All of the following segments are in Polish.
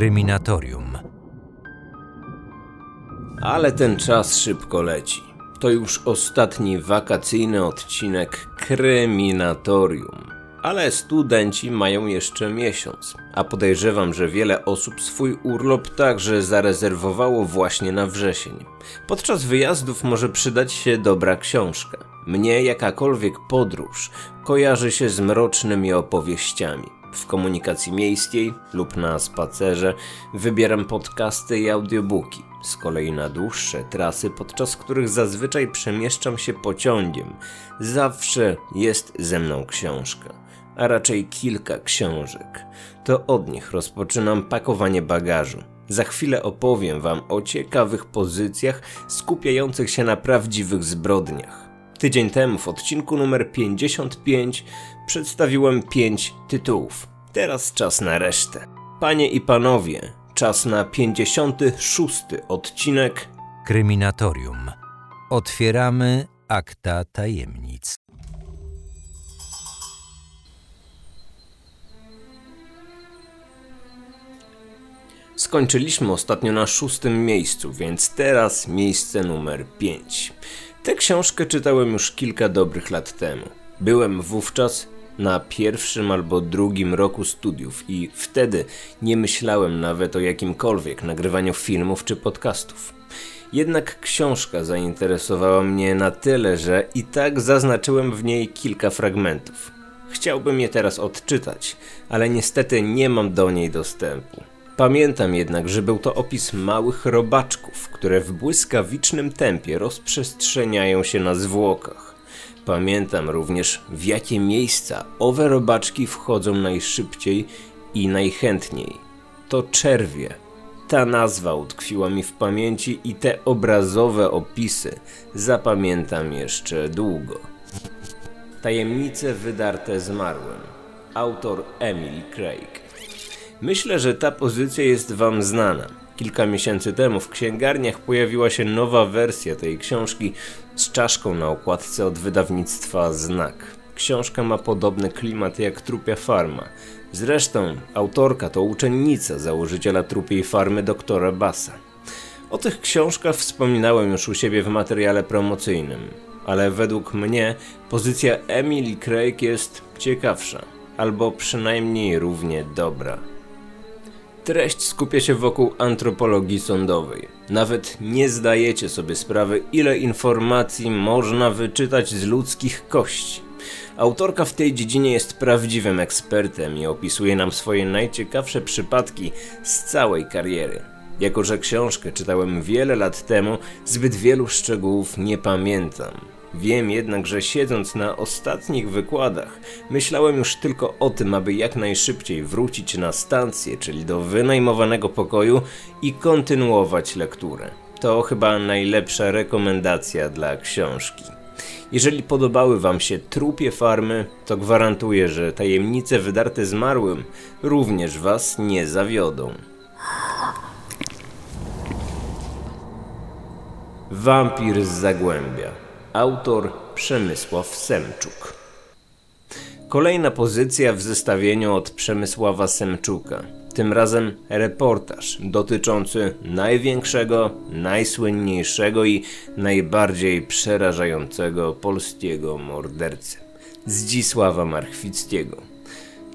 Kryminatorium. Ale ten czas szybko leci. To już ostatni wakacyjny odcinek Kryminatorium. Ale studenci mają jeszcze miesiąc, a podejrzewam, że wiele osób swój urlop także zarezerwowało właśnie na wrzesień. Podczas wyjazdów może przydać się dobra książka. Mnie jakakolwiek podróż kojarzy się z mrocznymi opowieściami. W komunikacji miejskiej lub na spacerze wybieram podcasty i audiobooki. Z kolei na dłuższe trasy, podczas których zazwyczaj przemieszczam się pociągiem, zawsze jest ze mną książka, a raczej kilka książek. To od nich rozpoczynam pakowanie bagażu. Za chwilę opowiem Wam o ciekawych pozycjach skupiających się na prawdziwych zbrodniach. Tydzień temu w odcinku numer 55 przedstawiłem 5 tytułów. Teraz czas na resztę. Panie i panowie, czas na 56 odcinek Kryminatorium. Otwieramy akta tajemnic. Skończyliśmy ostatnio na szóstym miejscu, więc teraz miejsce numer 5. Tę książkę czytałem już kilka dobrych lat temu. Byłem wówczas na pierwszym albo drugim roku studiów i wtedy nie myślałem nawet o jakimkolwiek nagrywaniu filmów czy podcastów. Jednak książka zainteresowała mnie na tyle, że i tak zaznaczyłem w niej kilka fragmentów. Chciałbym je teraz odczytać, ale niestety nie mam do niej dostępu. Pamiętam jednak, że był to opis małych robaczków, które w błyskawicznym tempie rozprzestrzeniają się na zwłokach. Pamiętam również w jakie miejsca owe robaczki wchodzą najszybciej i najchętniej. To czerwie. Ta nazwa utkwiła mi w pamięci i te obrazowe opisy zapamiętam jeszcze długo. Tajemnice wydarte zmarłym. Autor Emily Craig. Myślę, że ta pozycja jest Wam znana. Kilka miesięcy temu w księgarniach pojawiła się nowa wersja tej książki z czaszką na okładce od wydawnictwa Znak. Książka ma podobny klimat jak Trupia Farma. Zresztą autorka to uczennica założyciela Trupiej Farmy doktora Bassa. O tych książkach wspominałem już u siebie w materiale promocyjnym, ale według mnie pozycja Emily Craig jest ciekawsza, albo przynajmniej równie dobra. Treść skupia się wokół antropologii sądowej. Nawet nie zdajecie sobie sprawy, ile informacji można wyczytać z ludzkich kości. Autorka w tej dziedzinie jest prawdziwym ekspertem i opisuje nam swoje najciekawsze przypadki z całej kariery. Jako, że książkę czytałem wiele lat temu, zbyt wielu szczegółów nie pamiętam. Wiem jednak, że siedząc na ostatnich wykładach, myślałem już tylko o tym, aby jak najszybciej wrócić na stację, czyli do wynajmowanego pokoju i kontynuować lekturę. To chyba najlepsza rekomendacja dla książki. Jeżeli podobały Wam się trupie farmy, to gwarantuję, że tajemnice wydarte zmarłym również Was nie zawiodą. Wampir z Zagłębia Autor Przemysław Semczuk. Kolejna pozycja w zestawieniu od Przemysława Semczuka. Tym razem reportaż dotyczący największego, najsłynniejszego i najbardziej przerażającego polskiego mordercy Zdzisława Marchwickiego.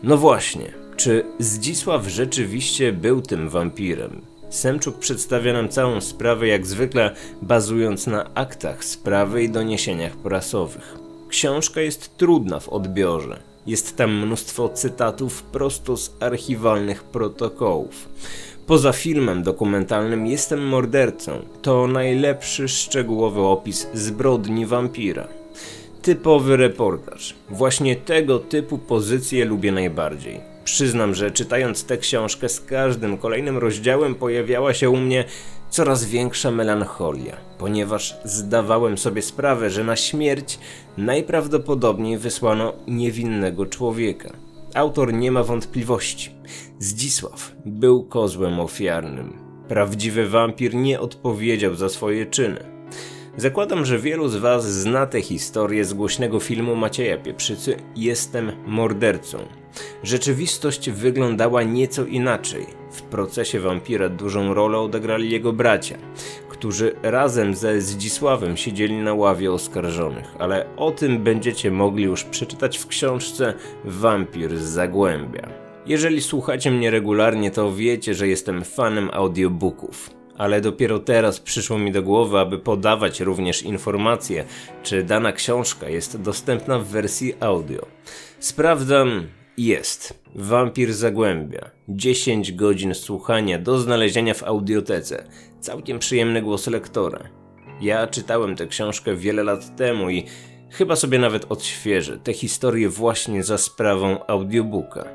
No właśnie, czy Zdzisław rzeczywiście był tym wampirem? Semczuk przedstawia nam całą sprawę jak zwykle bazując na aktach sprawy i doniesieniach prasowych. Książka jest trudna w odbiorze. Jest tam mnóstwo cytatów prosto z archiwalnych protokołów. Poza filmem dokumentalnym Jestem mordercą to najlepszy szczegółowy opis zbrodni wampira. Typowy reportaż. Właśnie tego typu pozycje lubię najbardziej. Przyznam, że czytając tę książkę z każdym kolejnym rozdziałem pojawiała się u mnie coraz większa melancholia, ponieważ zdawałem sobie sprawę, że na śmierć najprawdopodobniej wysłano niewinnego człowieka. Autor nie ma wątpliwości. Zdzisław był kozłem ofiarnym. Prawdziwy wampir nie odpowiedział za swoje czyny. Zakładam, że wielu z Was zna tę historię z głośnego filmu Macieja Pieprzycy Jestem mordercą. Rzeczywistość wyglądała nieco inaczej. W procesie wampira dużą rolę odegrali jego bracia, którzy razem ze Zdzisławem siedzieli na ławie oskarżonych, ale o tym będziecie mogli już przeczytać w książce Wampir z Zagłębia. Jeżeli słuchacie mnie regularnie, to wiecie, że jestem fanem audiobooków ale dopiero teraz przyszło mi do głowy, aby podawać również informacje, czy dana książka jest dostępna w wersji audio. Sprawdzam, jest. Wampir Zagłębia. 10 godzin słuchania do znalezienia w audiotece. Całkiem przyjemny głos lektora. Ja czytałem tę książkę wiele lat temu i chyba sobie nawet odświeżę tę historię właśnie za sprawą audiobooka.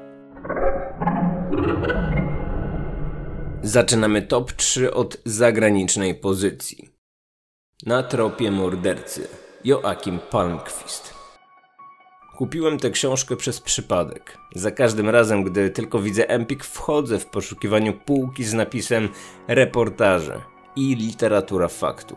Zaczynamy top 3 od zagranicznej pozycji. Na tropie mordercy Joachim Palmqvist. Kupiłem tę książkę przez przypadek. Za każdym razem, gdy tylko widzę Empik, wchodzę w poszukiwaniu półki z napisem reportaże i literatura faktu.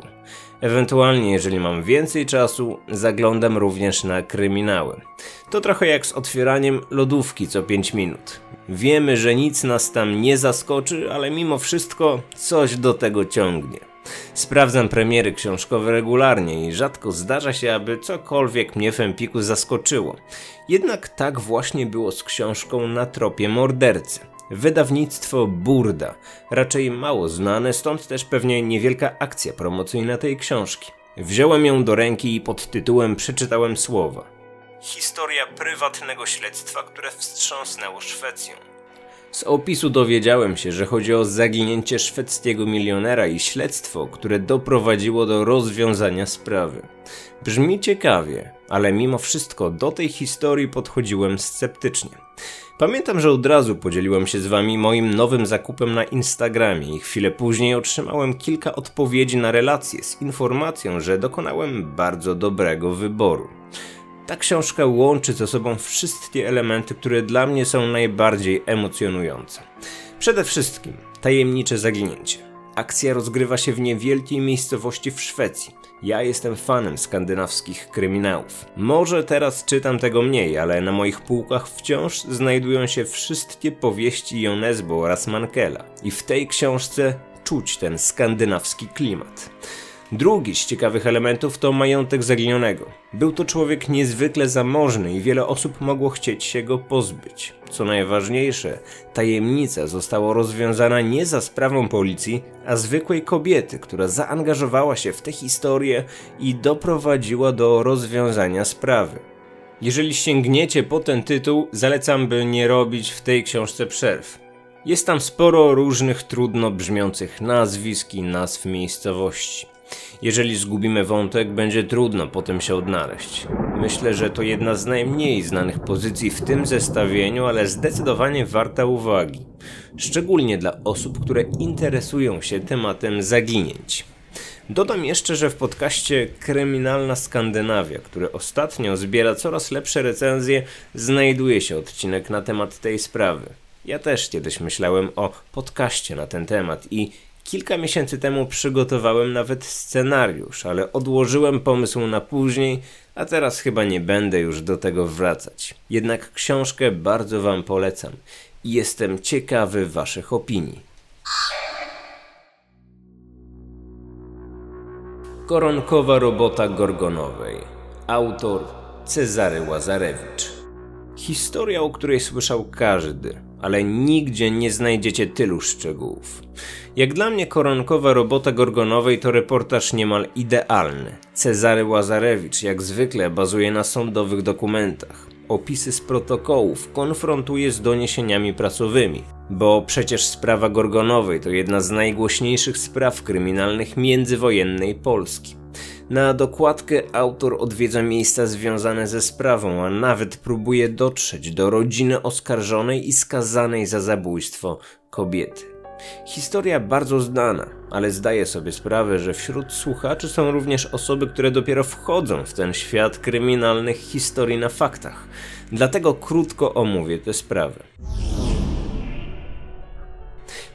Ewentualnie, jeżeli mam więcej czasu, zaglądam również na kryminały. To trochę jak z otwieraniem lodówki co 5 minut. Wiemy, że nic nas tam nie zaskoczy, ale mimo wszystko coś do tego ciągnie. Sprawdzam premiery książkowe regularnie i rzadko zdarza się, aby cokolwiek mnie w Empiku zaskoczyło. Jednak tak właśnie było z książką Na tropie mordercy. Wydawnictwo Burda, raczej mało znane, stąd też pewnie niewielka akcja promocyjna tej książki. Wziąłem ją do ręki i pod tytułem przeczytałem słowa. Historia prywatnego śledztwa, które wstrząsnęło Szwecją. Z opisu dowiedziałem się, że chodzi o zaginięcie szwedzkiego milionera i śledztwo, które doprowadziło do rozwiązania sprawy. Brzmi ciekawie, ale mimo wszystko do tej historii podchodziłem sceptycznie. Pamiętam, że od razu podzieliłem się z wami moim nowym zakupem na Instagramie i chwilę później otrzymałem kilka odpowiedzi na relacje z informacją, że dokonałem bardzo dobrego wyboru. Ta książka łączy ze sobą wszystkie elementy, które dla mnie są najbardziej emocjonujące. Przede wszystkim tajemnicze zaginięcie. Akcja rozgrywa się w niewielkiej miejscowości w Szwecji. Ja jestem fanem skandynawskich kryminałów. Może teraz czytam tego mniej, ale na moich półkach wciąż znajdują się wszystkie powieści Jonesbo oraz Mankela. I w tej książce czuć ten skandynawski klimat. Drugi z ciekawych elementów to majątek zaginionego. Był to człowiek niezwykle zamożny i wiele osób mogło chcieć się go pozbyć. Co najważniejsze, tajemnica została rozwiązana nie za sprawą policji, a zwykłej kobiety, która zaangażowała się w tę historię i doprowadziła do rozwiązania sprawy. Jeżeli sięgniecie po ten tytuł, zalecam, by nie robić w tej książce przerw. Jest tam sporo różnych trudno brzmiących nazwisk i nazw miejscowości. Jeżeli zgubimy wątek, będzie trudno potem się odnaleźć. Myślę, że to jedna z najmniej znanych pozycji w tym zestawieniu, ale zdecydowanie warta uwagi. Szczególnie dla osób, które interesują się tematem zaginięć. Dodam jeszcze, że w podcaście Kryminalna Skandynawia, który ostatnio zbiera coraz lepsze recenzje, znajduje się odcinek na temat tej sprawy. Ja też kiedyś myślałem o podcaście na ten temat i Kilka miesięcy temu przygotowałem nawet scenariusz, ale odłożyłem pomysł na później, a teraz chyba nie będę już do tego wracać. Jednak książkę bardzo Wam polecam i jestem ciekawy Waszych opinii. Koronkowa robota Gorgonowej. Autor Cezary Łazarewicz. Historia, o której słyszał każdy, ale nigdzie nie znajdziecie tylu szczegółów. Jak dla mnie koronkowa robota Gorgonowej to reportaż niemal idealny. Cezary Łazarewicz jak zwykle bazuje na sądowych dokumentach. Opisy z protokołów konfrontuje z doniesieniami prasowymi, bo przecież sprawa Gorgonowej to jedna z najgłośniejszych spraw kryminalnych międzywojennej Polski. Na dokładkę autor odwiedza miejsca związane ze sprawą, a nawet próbuje dotrzeć do rodziny oskarżonej i skazanej za zabójstwo kobiety. Historia bardzo znana, ale zdaję sobie sprawę, że wśród słuchaczy są również osoby, które dopiero wchodzą w ten świat kryminalnych historii na faktach. Dlatego krótko omówię tę sprawę.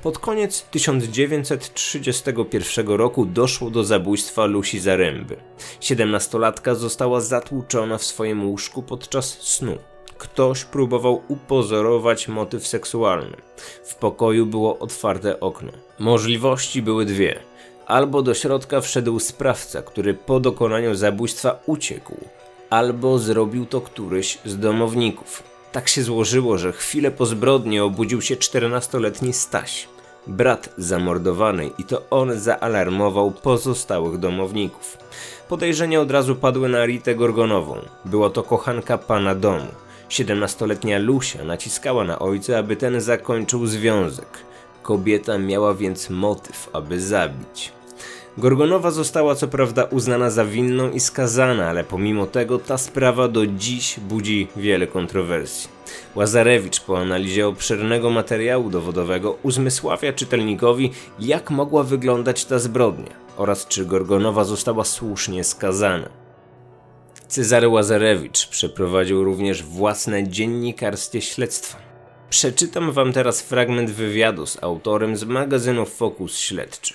Pod koniec 1931 roku doszło do zabójstwa Lusi Zaręby. Siedemnastolatka została zatłuczona w swoim łóżku podczas snu. Ktoś próbował upozorować motyw seksualny. W pokoju było otwarte okno. Możliwości były dwie. Albo do środka wszedł sprawca, który po dokonaniu zabójstwa uciekł, albo zrobił to któryś z domowników. Tak się złożyło, że chwilę po zbrodni obudził się 14-letni Staś, brat zamordowanej i to on zaalarmował pozostałych domowników. Podejrzenia od razu padły na Ritę Gorgonową. Była to kochanka pana domu. 17-letnia Lusia naciskała na ojca, aby ten zakończył związek. Kobieta miała więc motyw, aby zabić. Gorgonowa została co prawda uznana za winną i skazana, ale pomimo tego ta sprawa do dziś budzi wiele kontrowersji. Łazarewicz po analizie obszernego materiału dowodowego uzmysławia czytelnikowi, jak mogła wyglądać ta zbrodnia oraz czy Gorgonowa została słusznie skazana. Cezary Łazarewicz przeprowadził również własne dziennikarskie śledztwa. Przeczytam wam teraz fragment wywiadu z autorem z magazynu Fokus Śledczy.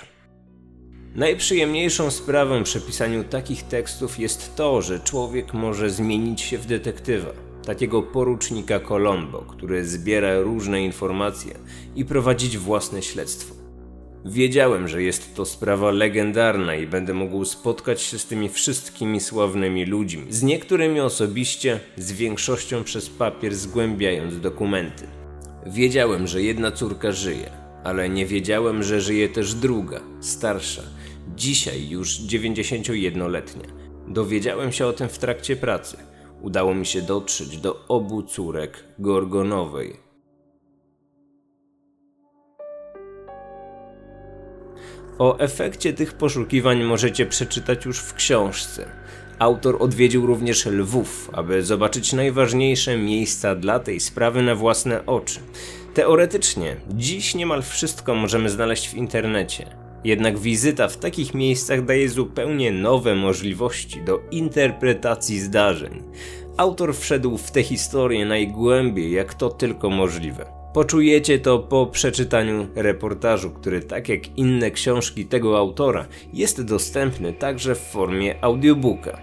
Najprzyjemniejszą sprawą przy pisaniu takich tekstów jest to, że człowiek może zmienić się w detektywa, takiego porucznika Colombo, który zbiera różne informacje i prowadzić własne śledztwo. Wiedziałem, że jest to sprawa legendarna i będę mógł spotkać się z tymi wszystkimi sławnymi ludźmi, z niektórymi osobiście, z większością przez papier zgłębiając dokumenty. Wiedziałem, że jedna córka żyje, ale nie wiedziałem, że żyje też druga, starsza, dzisiaj już 91-letnia. Dowiedziałem się o tym w trakcie pracy. Udało mi się dotrzeć do obu córek Gorgonowej. O efekcie tych poszukiwań możecie przeczytać już w książce. Autor odwiedził również Lwów, aby zobaczyć najważniejsze miejsca dla tej sprawy na własne oczy. Teoretycznie, dziś niemal wszystko możemy znaleźć w internecie. Jednak wizyta w takich miejscach daje zupełnie nowe możliwości do interpretacji zdarzeń. Autor wszedł w tę historię najgłębiej, jak to tylko możliwe. Poczujecie to po przeczytaniu reportażu, który, tak jak inne książki tego autora, jest dostępny także w formie audiobooka.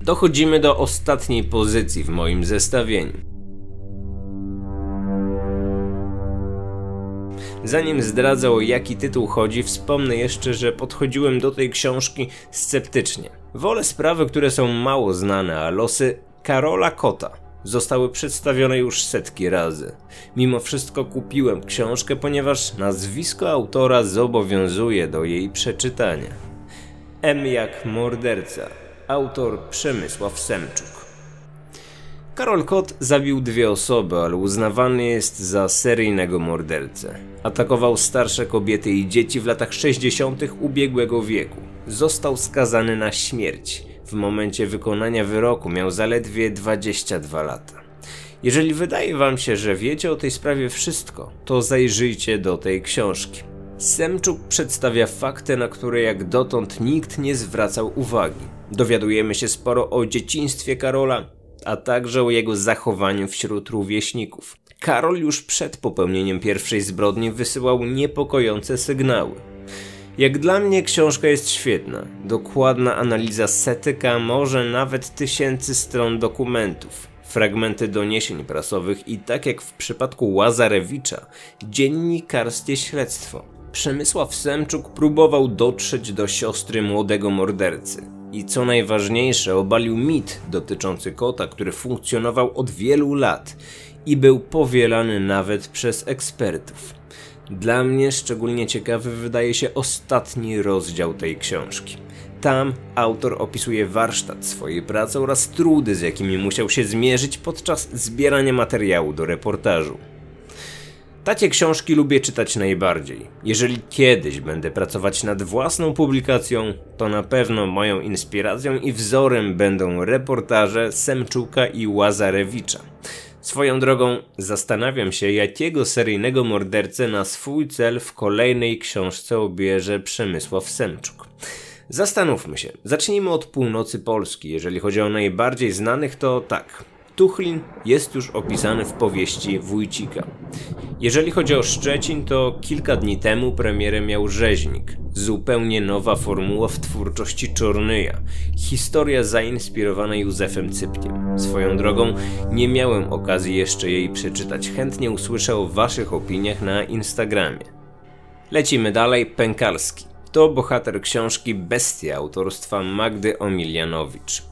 Dochodzimy do ostatniej pozycji w moim zestawieniu. Zanim zdradzę o jaki tytuł chodzi, wspomnę jeszcze, że podchodziłem do tej książki sceptycznie. Wolę sprawy, które są mało znane, a losy Karola Kota zostały przedstawione już setki razy. Mimo wszystko kupiłem książkę, ponieważ nazwisko autora zobowiązuje do jej przeczytania. M jak morderca Autor Przemysław Semczuk. Karol Kot zabił dwie osoby, ale uznawany jest za seryjnego mordercę. Atakował starsze kobiety i dzieci w latach 60. ubiegłego wieku. Został skazany na śmierć. W momencie wykonania wyroku miał zaledwie 22 lata. Jeżeli wydaje wam się, że wiecie o tej sprawie wszystko, to zajrzyjcie do tej książki. Semczuk przedstawia fakty, na które jak dotąd nikt nie zwracał uwagi. Dowiadujemy się sporo o dzieciństwie Karola, a także o jego zachowaniu wśród rówieśników. Karol już przed popełnieniem pierwszej zbrodni wysyłał niepokojące sygnały. Jak dla mnie książka jest świetna. Dokładna analiza setyka, może nawet tysięcy stron dokumentów, fragmenty doniesień prasowych i tak jak w przypadku Łazarewicza, dziennikarskie śledztwo. Przemysław Semczuk próbował dotrzeć do siostry młodego mordercy i co najważniejsze, obalił mit dotyczący kota, który funkcjonował od wielu lat i był powielany nawet przez ekspertów. Dla mnie szczególnie ciekawy wydaje się ostatni rozdział tej książki. Tam autor opisuje warsztat swojej pracy oraz trudy, z jakimi musiał się zmierzyć podczas zbierania materiału do reportażu. Takie książki lubię czytać najbardziej. Jeżeli kiedyś będę pracować nad własną publikacją, to na pewno moją inspiracją i wzorem będą reportaże Semczuka i Łazarewicza. Swoją drogą zastanawiam się, jakiego seryjnego mordercę na swój cel w kolejnej książce obierze Przemysław Semczuk. Zastanówmy się. Zacznijmy od północy Polski. Jeżeli chodzi o najbardziej znanych, to tak. Tuchlin jest już opisany w powieści Wójcika. Jeżeli chodzi o Szczecin, to kilka dni temu premierę miał Rzeźnik. Zupełnie nowa formuła w twórczości Czornyja. Historia zainspirowana Józefem Cypkiem. Swoją drogą nie miałem okazji jeszcze jej przeczytać. Chętnie usłyszę o waszych opiniach na Instagramie. Lecimy dalej. Pękalski. To bohater książki Bestia autorstwa Magdy Omilianowicz.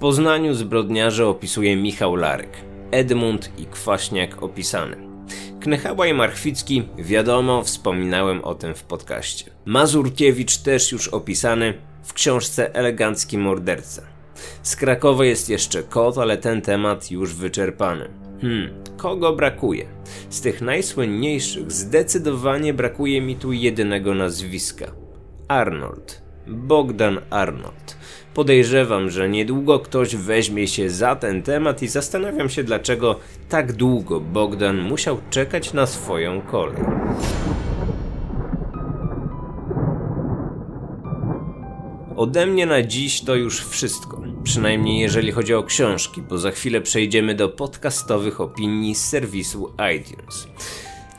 Poznaniu zbrodniarze opisuje Michał Larek. Edmund i Kwaśniak opisany. Knechała i Marchwicki, wiadomo, wspominałem o tym w podcaście. Mazurkiewicz też już opisany w książce Elegancki morderca. Z Krakowa jest jeszcze kot, ale ten temat już wyczerpany. Hmm, kogo brakuje? Z tych najsłynniejszych zdecydowanie brakuje mi tu jedynego nazwiska. Arnold. Bogdan Arnold. Podejrzewam, że niedługo ktoś weźmie się za ten temat i zastanawiam się, dlaczego tak długo Bogdan musiał czekać na swoją kolej. Ode mnie na dziś to już wszystko. Przynajmniej jeżeli chodzi o książki, bo za chwilę przejdziemy do podcastowych opinii z serwisu iTunes.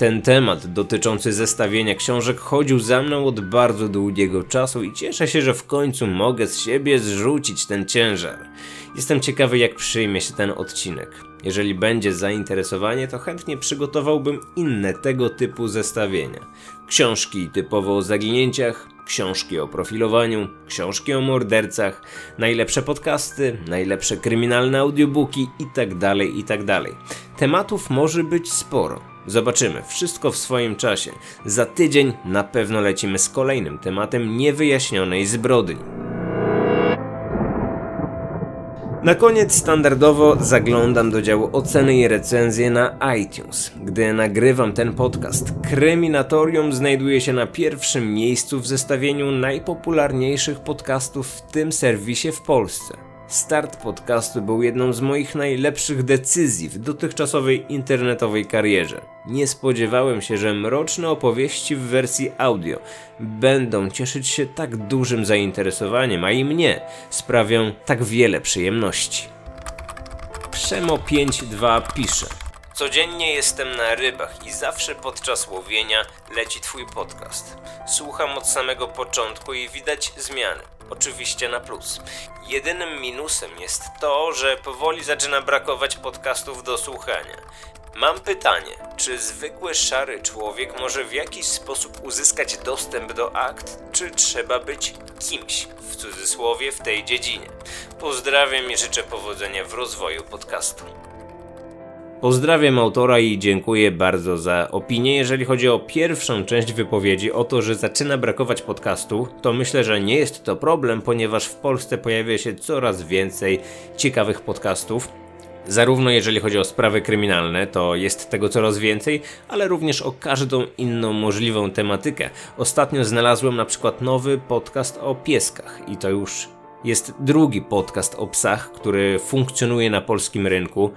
Ten temat dotyczący zestawienia książek chodził za mną od bardzo długiego czasu i cieszę się, że w końcu mogę z siebie zrzucić ten ciężar. Jestem ciekawy, jak przyjmie się ten odcinek. Jeżeli będzie zainteresowanie, to chętnie przygotowałbym inne tego typu zestawienia. Książki typowo o zaginięciach, książki o profilowaniu, książki o mordercach, najlepsze podcasty, najlepsze kryminalne audiobooki itd. Tak itd. Tak Tematów może być sporo. Zobaczymy, wszystko w swoim czasie. Za tydzień na pewno lecimy z kolejnym tematem niewyjaśnionej zbrodni. Na koniec standardowo zaglądam do działu oceny i recenzje na iTunes. Gdy nagrywam ten podcast, Kryminatorium znajduje się na pierwszym miejscu w zestawieniu najpopularniejszych podcastów w tym serwisie w Polsce. Start podcastu był jedną z moich najlepszych decyzji w dotychczasowej internetowej karierze. Nie spodziewałem się, że mroczne opowieści w wersji audio będą cieszyć się tak dużym zainteresowaniem, a i mnie sprawią tak wiele przyjemności. Przemo 52 pisze. Codziennie jestem na rybach i zawsze podczas łowienia leci twój podcast. Słucham od samego początku i widać zmiany. Oczywiście na plus. Jedynym minusem jest to, że powoli zaczyna brakować podcastów do słuchania. Mam pytanie, czy zwykły szary człowiek może w jakiś sposób uzyskać dostęp do akt, czy trzeba być kimś, w cudzysłowie, w tej dziedzinie? Pozdrawiam i życzę powodzenia w rozwoju podcastu. Pozdrawiam autora i dziękuję bardzo za opinię. Jeżeli chodzi o pierwszą część wypowiedzi, o to, że zaczyna brakować podcastu, to myślę, że nie jest to problem, ponieważ w Polsce pojawia się coraz więcej ciekawych podcastów. Zarówno jeżeli chodzi o sprawy kryminalne, to jest tego coraz więcej, ale również o każdą inną możliwą tematykę. Ostatnio znalazłem na przykład nowy podcast o pieskach i to już jest drugi podcast o psach, który funkcjonuje na polskim rynku.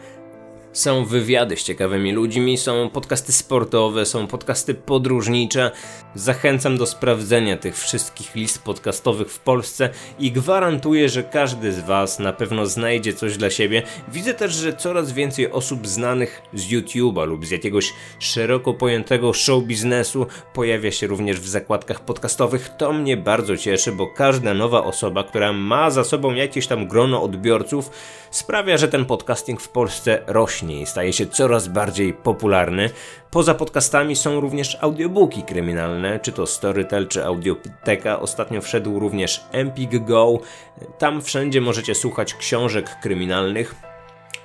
Są wywiady z ciekawymi ludźmi, są podcasty sportowe, są podcasty podróżnicze. Zachęcam do sprawdzenia tych wszystkich list podcastowych w Polsce i gwarantuję, że każdy z Was na pewno znajdzie coś dla siebie. Widzę też, że coraz więcej osób znanych z YouTube'a lub z jakiegoś szeroko pojętego show biznesu pojawia się również w zakładkach podcastowych. To mnie bardzo cieszy, bo każda nowa osoba, która ma za sobą jakieś tam grono odbiorców, sprawia, że ten podcasting w Polsce rośnie i staje się coraz bardziej popularny. Poza podcastami są również audiobooki kryminalne, czy to Storytel, czy Audioteka. Ostatnio wszedł również Empik Go. Tam wszędzie możecie słuchać książek kryminalnych.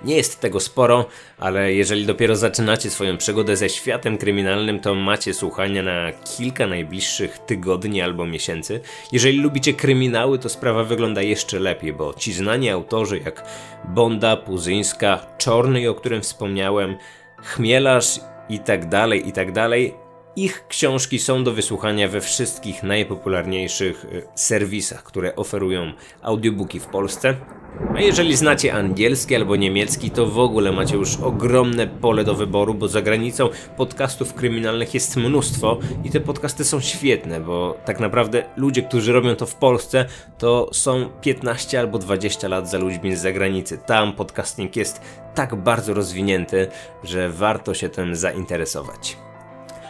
Nie jest tego sporo, ale jeżeli dopiero zaczynacie swoją przygodę ze światem kryminalnym, to macie słuchania na kilka najbliższych tygodni albo miesięcy. Jeżeli lubicie kryminały, to sprawa wygląda jeszcze lepiej, bo ci znani autorzy jak Bonda, Puzyńska, Czorny, o którym wspomniałem, Chmielarz i tak dalej, i tak dalej, Ich książki są do wysłuchania we wszystkich najpopularniejszych y, serwisach, które oferują audiobooki w Polsce. A jeżeli znacie angielski albo niemiecki, to w ogóle macie już ogromne pole do wyboru, bo za granicą podcastów kryminalnych jest mnóstwo i te podcasty są świetne, bo tak naprawdę ludzie, którzy robią to w Polsce, to są 15 albo 20 lat za ludźmi z zagranicy. Tam podcasting jest tak bardzo rozwinięty, że warto się tym zainteresować.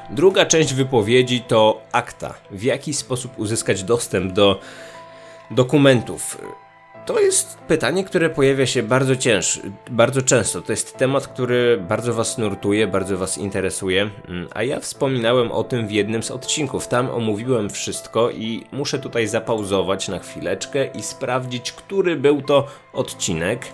Druga część wypowiedzi to akta. W jaki sposób uzyskać dostęp do dokumentów? To jest pytanie, które pojawia się bardzo cięż, bardzo często. To jest temat, który bardzo Was nurtuje, bardzo Was interesuje, mm, a ja wspominałem o tym w jednym z odcinków. Tam omówiłem wszystko i muszę tutaj zapauzować na chwileczkę i sprawdzić, który był to odcinek.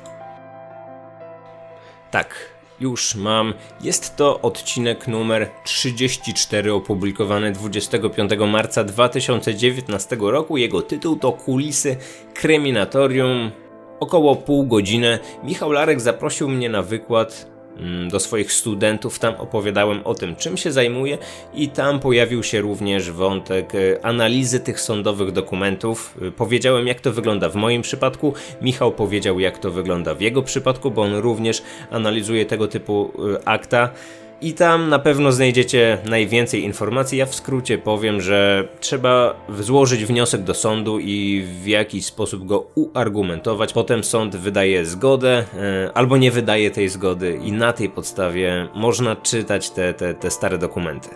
Tak, już mam. Jest to odcinek numer 34 opublikowany 25 marca 2019 roku. Jego tytuł to Kulisy Kryminatorium. Około pół godziny Michał Larek zaprosił mnie na wykład do swoich studentów. Tam opowiadałem o tym, czym się zajmuję, i tam pojawił się również wątek e, analizy tych sądowych dokumentów. E, powiedziałem, jak to wygląda w moim przypadku. Michał powiedział, jak to wygląda w jego przypadku, bo on również analizuje tego typu e, akta. I tam na pewno znajdziecie najwięcej informacji. Ja w skrócie powiem, że trzeba złożyć wniosek do sądu i w jakiś sposób go uargumentować. Potem sąd wydaje zgodę e, albo nie wydaje tej zgody, i na tej podstawie można czytać te, te, te stare dokumenty.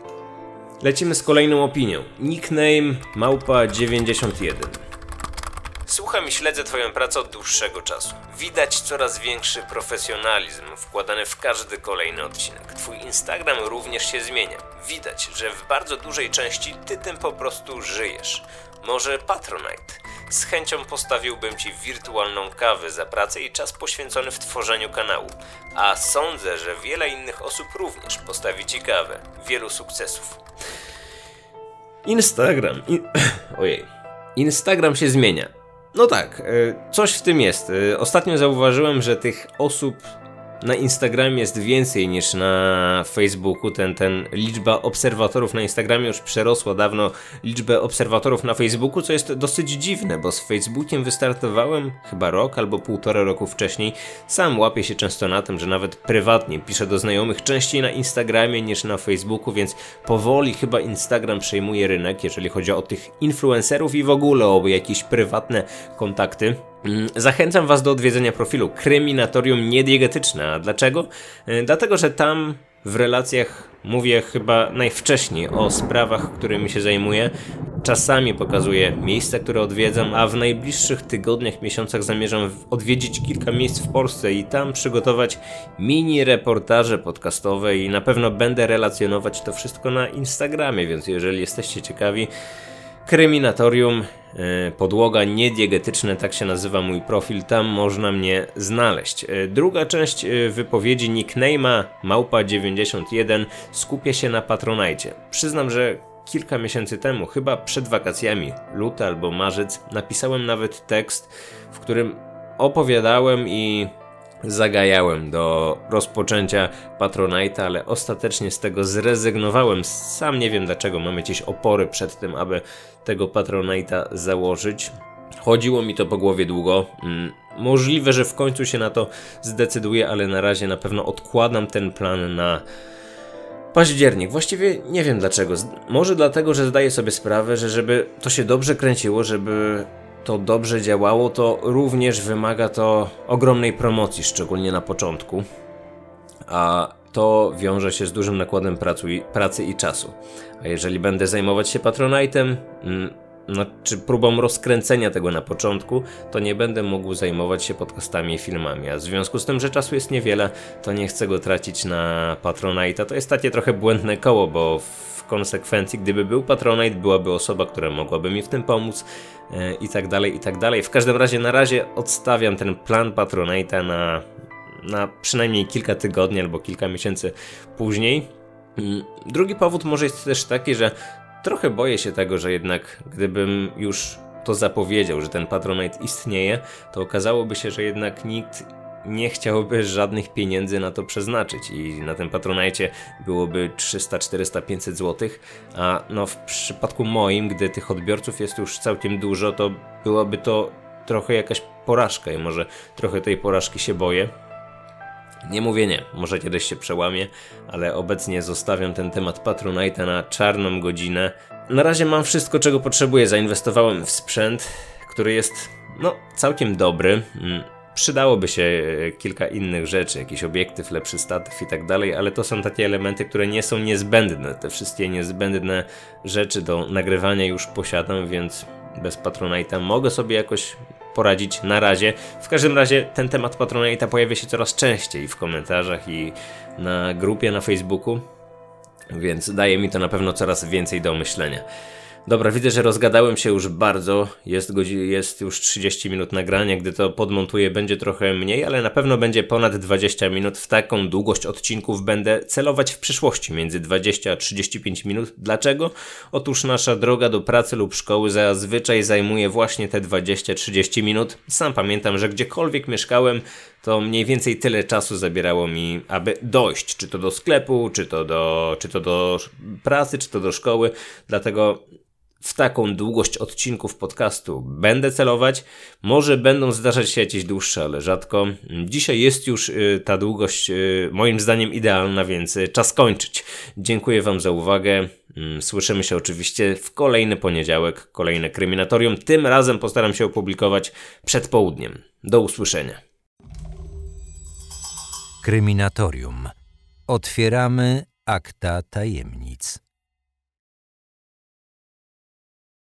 Lecimy z kolejną opinią. Nickname małpa 91. Słucham i śledzę Twoją pracę od dłuższego czasu. Widać coraz większy profesjonalizm wkładany w każdy kolejny odcinek. Twój Instagram również się zmienia. Widać, że w bardzo dużej części Ty tym po prostu żyjesz. Może Patronite. Z chęcią postawiłbym Ci wirtualną kawę za pracę i czas poświęcony w tworzeniu kanału. A sądzę, że wiele innych osób również postawi Ci kawę. Wielu sukcesów. Instagram. In... Ojej. Instagram się zmienia. No tak, e, coś w tym jest. E, ostatnio zauważyłem, że tych osób na Instagramie jest więcej niż na Facebooku. Ten, ten liczba obserwatorów na Instagramie już przerosła dawno liczbę obserwatorów na Facebooku, co jest dosyć dziwne, bo z Facebookiem wystartowałem chyba rok albo półtora roku wcześniej. Sam łapię się często na tym, że nawet prywatnie piszę do znajomych częściej na Instagramie niż na Facebooku, więc powoli chyba Instagram przejmuje rynek, jeżeli chodzi o tych influencerów i w ogóle o jakieś prywatne kontakty. Mm, zachęcam Was do odwiedzenia profilu Kryminatorium Niediegetyczne. A dlaczego? E, dlatego, że tam w relacjach mówię chyba najwcześniej o sprawach, którymi się zajmuję. Czasami pokazuję miejsca, które odwiedzam, a w najbliższych tygodniach, miesiącach zamierzam odwiedzić kilka miejsc w Polsce i tam przygotować mini reportaże podcastowe i na pewno będę relacjonować to wszystko na Instagramie, więc jeżeli jesteście ciekawi, Kryminatorium, podłoga niediegetyczne, tak się nazywa mój profil, tam można mnie znaleźć. E, druga część e, wypowiedzi nickname'a Małpa91 skupia się na Patronajcie. Przyznam, że kilka miesięcy temu, chyba przed wakacjami, luty albo marzec, napisałem nawet tekst, w którym opowiadałem i zagajałem do rozpoczęcia Patronite'a, ale ostatecznie z tego zrezygnowałem. Sam nie wiem dlaczego, mam jakieś opory przed tym, aby tego Patronite'a założyć. Chodziło mi to po głowie długo. Mm, możliwe, że w końcu się na to zdecyduję, ale na razie na pewno odkładam ten plan na październik. Właściwie nie wiem dlaczego. Może dlatego, że zdaję sobie sprawę, że żeby to się dobrze kręciło, żeby to dobrze działało, to również wymaga to ogromnej promocji, szczególnie na początku. A to wiąże się z dużym nakładem pracy i czasu. A jeżeli będę zajmować się Patronite'em, mm, czy próbą rozkręcenia tego na początku, to nie będę mógł zajmować się podcastami i filmami. A w związku z tym, że czasu jest niewiele, to nie chcę go tracić na Patronite'a. To jest takie trochę błędne koło, bo w konsekwencji, gdyby był Patronite, byłaby osoba, która mogłaby mi w tym pomóc e, i tak dalej, i tak dalej. W każdym razie na razie odstawiam ten plan Patronite'a na, na przynajmniej kilka tygodni albo kilka miesięcy później. Mm, drugi powód może jest też taki, że Trochę boję się tego, że jednak gdybym już to zapowiedział, że ten Patronite istnieje, to okazałoby się, że jednak nikt nie chciałby żadnych pieniędzy na to przeznaczyć i na tym Patronajcie byłoby 300, 400, 500 zł, a no w przypadku moim, gdy tych odbiorców jest już całkiem dużo, to byłoby to trochę jakaś porażka i może trochę tej porażki się boję. Nie mówię nie, może kiedyś się przełamie, ale obecnie zostawiam ten temat Patronite'a na czarną godzinę. Na razie mam wszystko, czego potrzebuję. Zainwestowałem w sprzęt, który jest, no, całkiem dobry. Mm, przydałoby się e, kilka innych rzeczy, jakiś obiektyw, lepszy statyw i tak dalej, ale to są takie elementy, które nie są niezbędne. Te wszystkie niezbędne rzeczy do nagrywania już posiadam, więc bez Patronite'a mogę sobie jakoś poradzić na razie. W każdym razie ten temat Patronite'a pojawia się coraz częściej w komentarzach i na grupie na Facebooku, więc daje mi to na pewno coraz więcej do myślenia. Dobra, widzę, że rozgadałem się już bardzo. Jest, jest już 30 minut nagrania. Gdy to podmontuję, będzie trochę mniej, ale na pewno będzie ponad 20 minut. W taką długość odcinków będę celować w przyszłości między 20 a 35 minut. Dlaczego? Otóż nasza droga do pracy lub szkoły zazwyczaj zajmuje właśnie te 20-30 minut. Sam pamiętam, że gdziekolwiek mieszkałem, to mniej więcej tyle czasu zabierało mi, aby dojść, czy to do sklepu, czy to do, czy to do pracy, czy to do szkoły. Dlatego w taką długość odcinków podcastu będę celować. Może będą zdarzać się jakieś dłuższe, ale rzadko. Dzisiaj jest już y, ta długość y, moim zdaniem idealna, więc y, czas kończyć. Dziękuję Wam za uwagę. Mm, słyszymy się oczywiście w kolejny poniedziałek, kolejne kryminatorium. Tym razem postaram się opublikować przed południem. Do usłyszenia. Kryminatorium. Otwieramy akta tajemnic.